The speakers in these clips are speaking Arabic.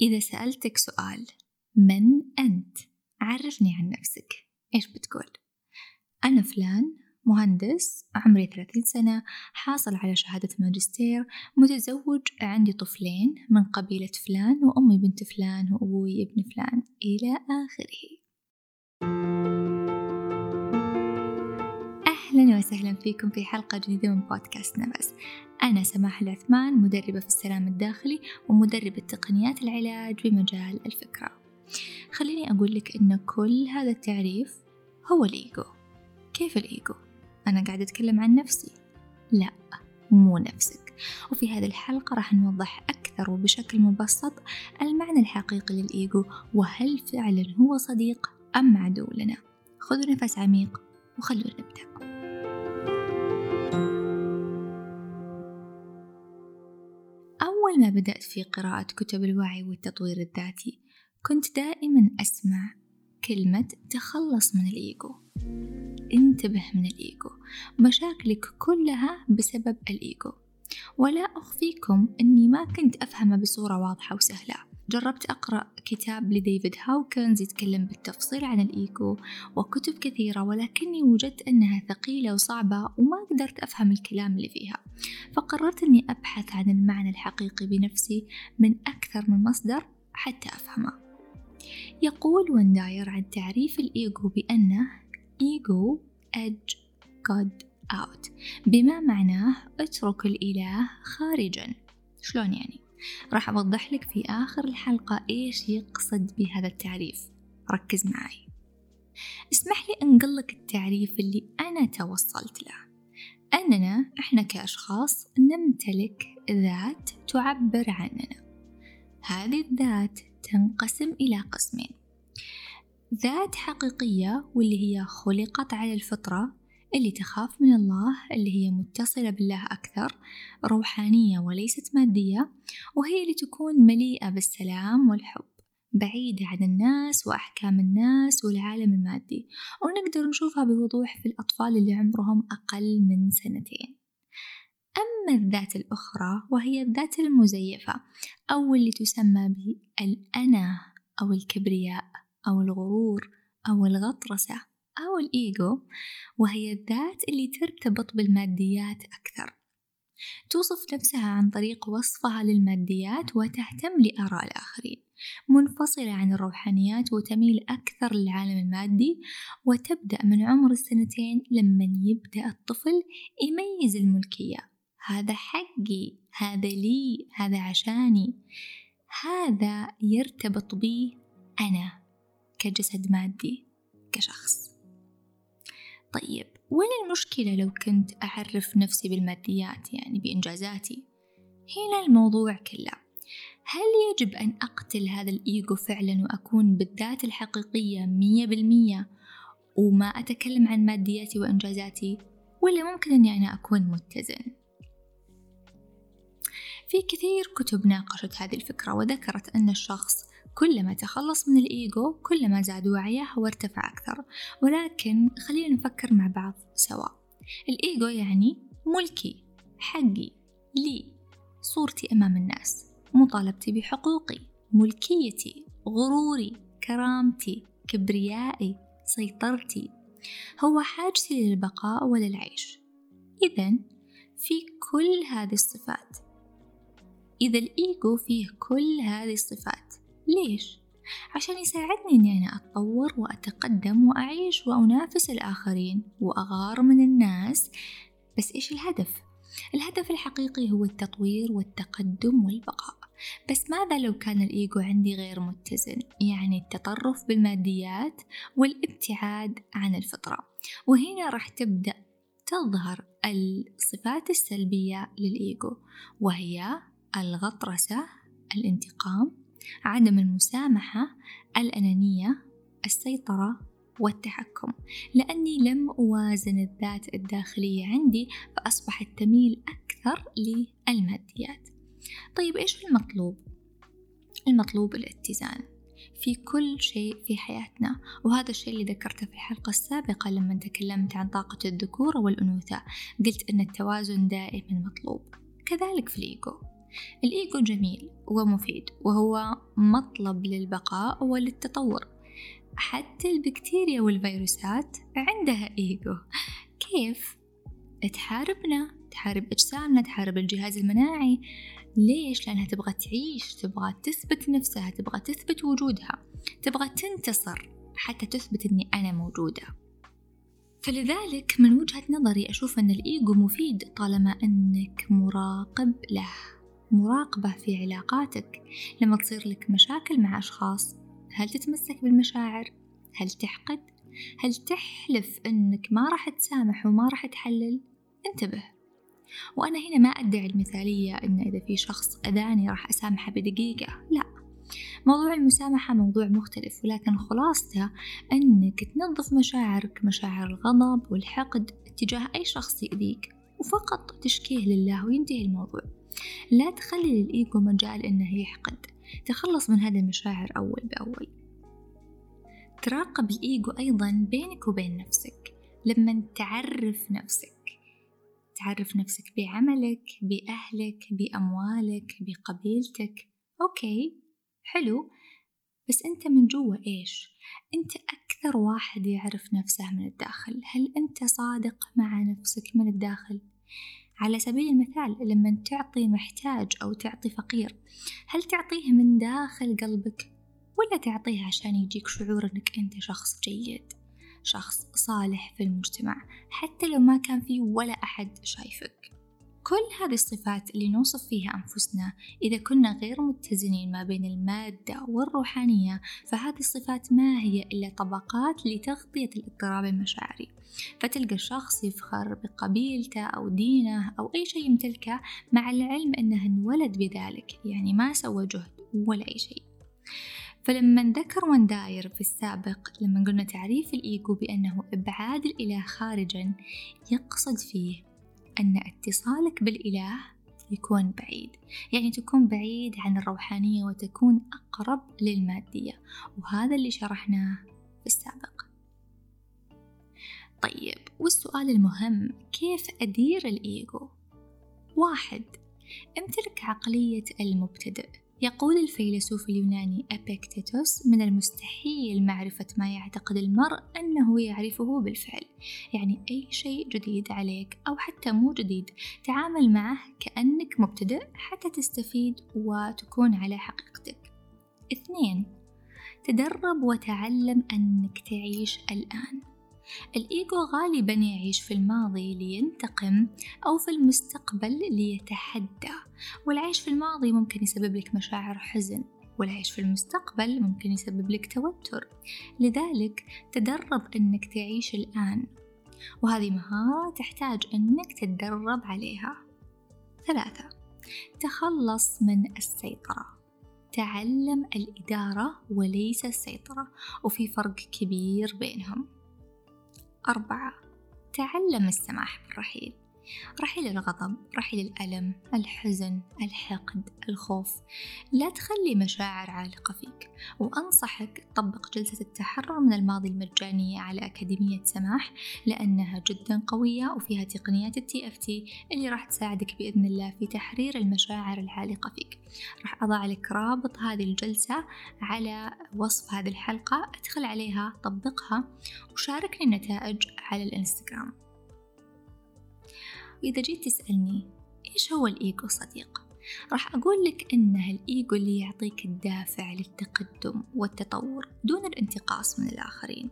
إذا سألتك سؤال من أنت؟ عرفني عن نفسك إيش بتقول؟ أنا فلان مهندس عمري ثلاثين سنة حاصل على شهادة ماجستير متزوج عندي طفلين من قبيلة فلان وأمي بنت فلان وأبوي ابن فلان إلى آخره أهلا وسهلا فيكم في حلقة جديدة من بودكاست نفس أنا سماح العثمان مدربة في السلام الداخلي ومدربة تقنيات العلاج بمجال الفكرة. خليني أقول لك إن كل هذا التعريف هو الإيجو. كيف الإيجو؟ أنا قاعدة أتكلم عن نفسي. لا مو نفسك. وفي هذه الحلقة راح نوضح أكثر وبشكل مبسط المعنى الحقيقي للإيجو وهل فعلا هو صديق أم عدو لنا خذوا نفس عميق وخلونا نبدأ بدأت في قراءة كتب الوعي والتطوير الذاتي كنت دائما أسمع كلمة تخلص من الإيجو. انتبه من الإيجو. مشاكلك كلها بسبب الإيجو. ولا أخفيكم أني ما كنت أفهمه بصورة واضحة وسهلة. جربت أقرأ كتاب لديفيد هاوكنز يتكلم بالتفصيل عن الإيجو وكتب كثيرة ولكني وجدت أنها ثقيلة وصعبة وما قدرت أفهم الكلام اللي فيها. فقررت أني أبحث عن المعنى الحقيقي بنفسي من أكثر من مصدر حتى أفهمه. يقول ونداير عن تعريف الإيجو بأنه إيجو edge God out بما معناه اترك الإله خارجا شلون يعني؟ راح أوضح لك في آخر الحلقة إيش يقصد بهذا التعريف. ركز معي. اسمح لي أنقلك التعريف اللي أنا توصلت له. أننا إحنا كأشخاص نمتلك ذات تعبر عننا. هذه الذات تنقسم إلى قسمين. ذات حقيقية واللي هي خلقت على الفطرة اللي تخاف من الله اللي هي متصلة بالله أكثر روحانية وليست مادية وهي اللي تكون مليئة بالسلام والحب بعيدة عن الناس وأحكام الناس والعالم المادي. ونقدر نشوفها بوضوح في الأطفال اللي عمرهم أقل من سنتين. أما الذات الأخرى وهي الذات المزيفة أو اللي تسمى بالأنا أو الكبرياء أو الغرور أو الغطرسة أو الإيجو وهي الذات اللي ترتبط بالماديات أكثر. توصف نفسها عن طريق وصفها للماديات وتهتم لآراء الآخرين. منفصلة عن الروحانيات وتميل أكثر للعالم المادي وتبدأ من عمر السنتين لما يبدأ الطفل يميز الملكية. هذا حقي هذا لي هذا عشاني. هذا يرتبط بي أنا كجسد مادي كشخص. طيب وين المشكلة لو كنت أعرف نفسي بالماديات يعني بإنجازاتي؟ هنا الموضوع كله هل يجب أن أقتل هذا الإيجو فعلا وأكون بالذات الحقيقية مية بالمية وما أتكلم عن مادياتي وإنجازاتي ولا ممكن أني أنا أكون متزن؟ في كثير كتب ناقشت هذه الفكرة وذكرت أن الشخص كلما تخلص من الإيجو كلما زاد وعيه وارتفع أكثر. ولكن خلينا نفكر مع بعض سوا. الإيجو يعني ملكي حقي لي صورتي أمام الناس مطالبتي بحقوقي ملكيتي غروري كرامتي كبريائي سيطرتي. هو حاجتي للبقاء وللعيش. إذا في كل هذه الصفات إذا الإيجو فيه كل هذه الصفات ليش؟ عشان يساعدني إني أنا أتطور وأتقدم وأعيش وأنافس الآخرين وأغار من الناس بس إيش الهدف؟ الهدف الحقيقي هو التطوير والتقدم والبقاء بس ماذا لو كان الإيجو عندي غير متزن يعني التطرف بالماديات والابتعاد عن الفطرة وهنا راح تبدأ تظهر الصفات السلبية للإيجو وهي الغطرسة الانتقام عدم المسامحة الأنانية السيطرة والتحكم. لأني لم أوازن الذات الداخلية عندي فأصبحت تميل أكثر للماديات. طيب إيش المطلوب؟ المطلوب الاتزان في كل شيء في حياتنا وهذا الشيء اللي ذكرته في الحلقة السابقة لما تكلمت عن طاقة الذكورة والأنوثة. قلت أن التوازن دائما مطلوب كذلك في الإيجو. الإيجو جميل ومفيد وهو مطلب للبقاء وللتطور. حتى البكتيريا والفيروسات عندها إيجو. كيف؟ تحاربنا تحارب أجسامنا تحارب الجهاز المناعي. ليش؟ لأنها تبغى تعيش تبغى تثبت نفسها تبغى تثبت وجودها تبغى تنتصر حتى تثبت أني أنا موجودة. فلذلك من وجهة نظري أشوف أن الإيجو مفيد طالما أنك مراقب له. مراقبة في علاقاتك لما تصير لك مشاكل مع أشخاص هل تتمسك بالمشاعر؟ هل تحقد؟ هل تحلف أنك ما راح تسامح وما راح تحلل؟ انتبه وأنا هنا ما أدعي المثالية أن إذا في شخص أذاني راح أسامحه بدقيقة لا موضوع المسامحة موضوع مختلف ولكن خلاصته أنك تنظف مشاعرك مشاعر الغضب والحقد تجاه أي شخص يأذيك وفقط تشكيه لله وينتهي الموضوع لا تخلي للإيجو مجال إنه يحقد. تخلص من هذه المشاعر أول بأول. تراقب الإيجو أيضا بينك وبين نفسك. لما تعرف نفسك تعرف نفسك بعملك بأهلك بأموالك بقبيلتك. أوكي حلو. بس أنت من جوا إيش؟ أنت أكثر واحد يعرف نفسه من الداخل. هل أنت صادق مع نفسك من الداخل؟ على سبيل المثال لما تعطي محتاج أو تعطي فقير هل تعطيه من داخل قلبك ولا تعطيه عشان يجيك شعور أنك أنت شخص جيد شخص صالح في المجتمع حتى لو ما كان في ولا أحد شايفك؟ كل هذه الصفات اللي نوصف فيها أنفسنا إذا كنا غير متزنين ما بين المادة والروحانية فهذه الصفات ما هي إلا طبقات لتغطية الاضطراب المشاعري. فتلقى الشخص يفخر بقبيلته أو دينه أو أي شيء يمتلكه مع العلم أنه انولد بذلك يعني ما سوى جهد ولا أي شيء. فلما ذكر ونداير في السابق لما قلنا تعريف الإيجو بأنه إبعاد الإله خارجا يقصد فيه أن اتصالك بالإله يكون بعيد. يعني تكون بعيد عن الروحانية وتكون أقرب للمادية. وهذا اللي شرحناه في السابق. طيب والسؤال المهم كيف أدير الإيجو؟ واحد امتلك عقلية المبتدئ. يقول الفيلسوف اليوناني أبيكتيتوس من المستحيل معرفة ما يعتقد المرء أنه يعرفه بالفعل. يعني أي شيء جديد عليك أو حتى مو جديد تعامل معه كأنك مبتدئ حتى تستفيد وتكون على حقيقتك. اثنين تدرب وتعلم أنك تعيش الآن. الإيجو غالبا يعيش في الماضي لينتقم أو في المستقبل ليتحدى والعيش في الماضي ممكن يسبب لك مشاعر حزن والعيش في المستقبل ممكن يسبب لك توتر. لذلك تدرب أنك تعيش الآن وهذه مهارة تحتاج أنك تتدرب عليها. ثلاثة تخلص من السيطرة. تعلم الإدارة وليس السيطرة وفي فرق كبير بينهم. أربعة. تعلم السماح بالرحيل. رحيل الغضب رحيل الألم الحزن الحقد الخوف. لا تخلي مشاعر عالقة فيك. وأنصحك تطبق جلسة التحرر من الماضي المجانية على أكاديمية سماح لأنها جدا قوية وفيها تقنيات التي اف تي اللي راح تساعدك بإذن الله في تحرير المشاعر العالقة فيك. راح أضع لك رابط هذه الجلسة على وصف هذه الحلقة أدخل عليها طبقها وشاركني النتائج على الإنستغرام. وإذا جيت تسألني إيش هو الإيجو صديق؟ راح أقول لك إنه الإيجو اللي يعطيك الدافع للتقدم والتطور دون الانتقاص من الآخرين.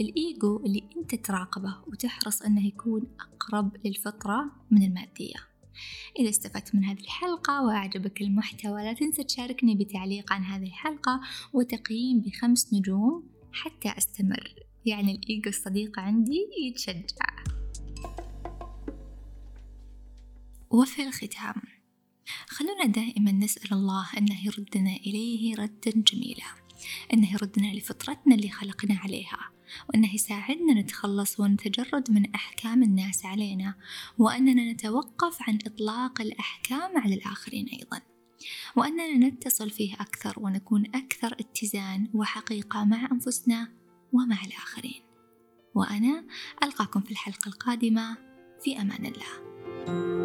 الإيجو اللي أنت تراقبه وتحرص أنه يكون أقرب للفطرة من المادية. إذا استفدت من هذه الحلقة وأعجبك المحتوى لا تنسى تشاركني بتعليق عن هذه الحلقة وتقييم بخمس نجوم حتى أستمر. يعني الإيجو الصديق عندي يتشجع. وفي الختام خلونا دائما نسأل الله أنه يردنا إليه ردا جميلا أنه يردنا لفطرتنا اللي خلقنا عليها وأنه يساعدنا نتخلص ونتجرد من أحكام الناس علينا وأننا نتوقف عن إطلاق الأحكام على الآخرين أيضا وأننا نتصل فيه أكثر ونكون أكثر اتزان وحقيقة مع أنفسنا ومع الآخرين. وأنا ألقاكم في الحلقة القادمة في أمان الله.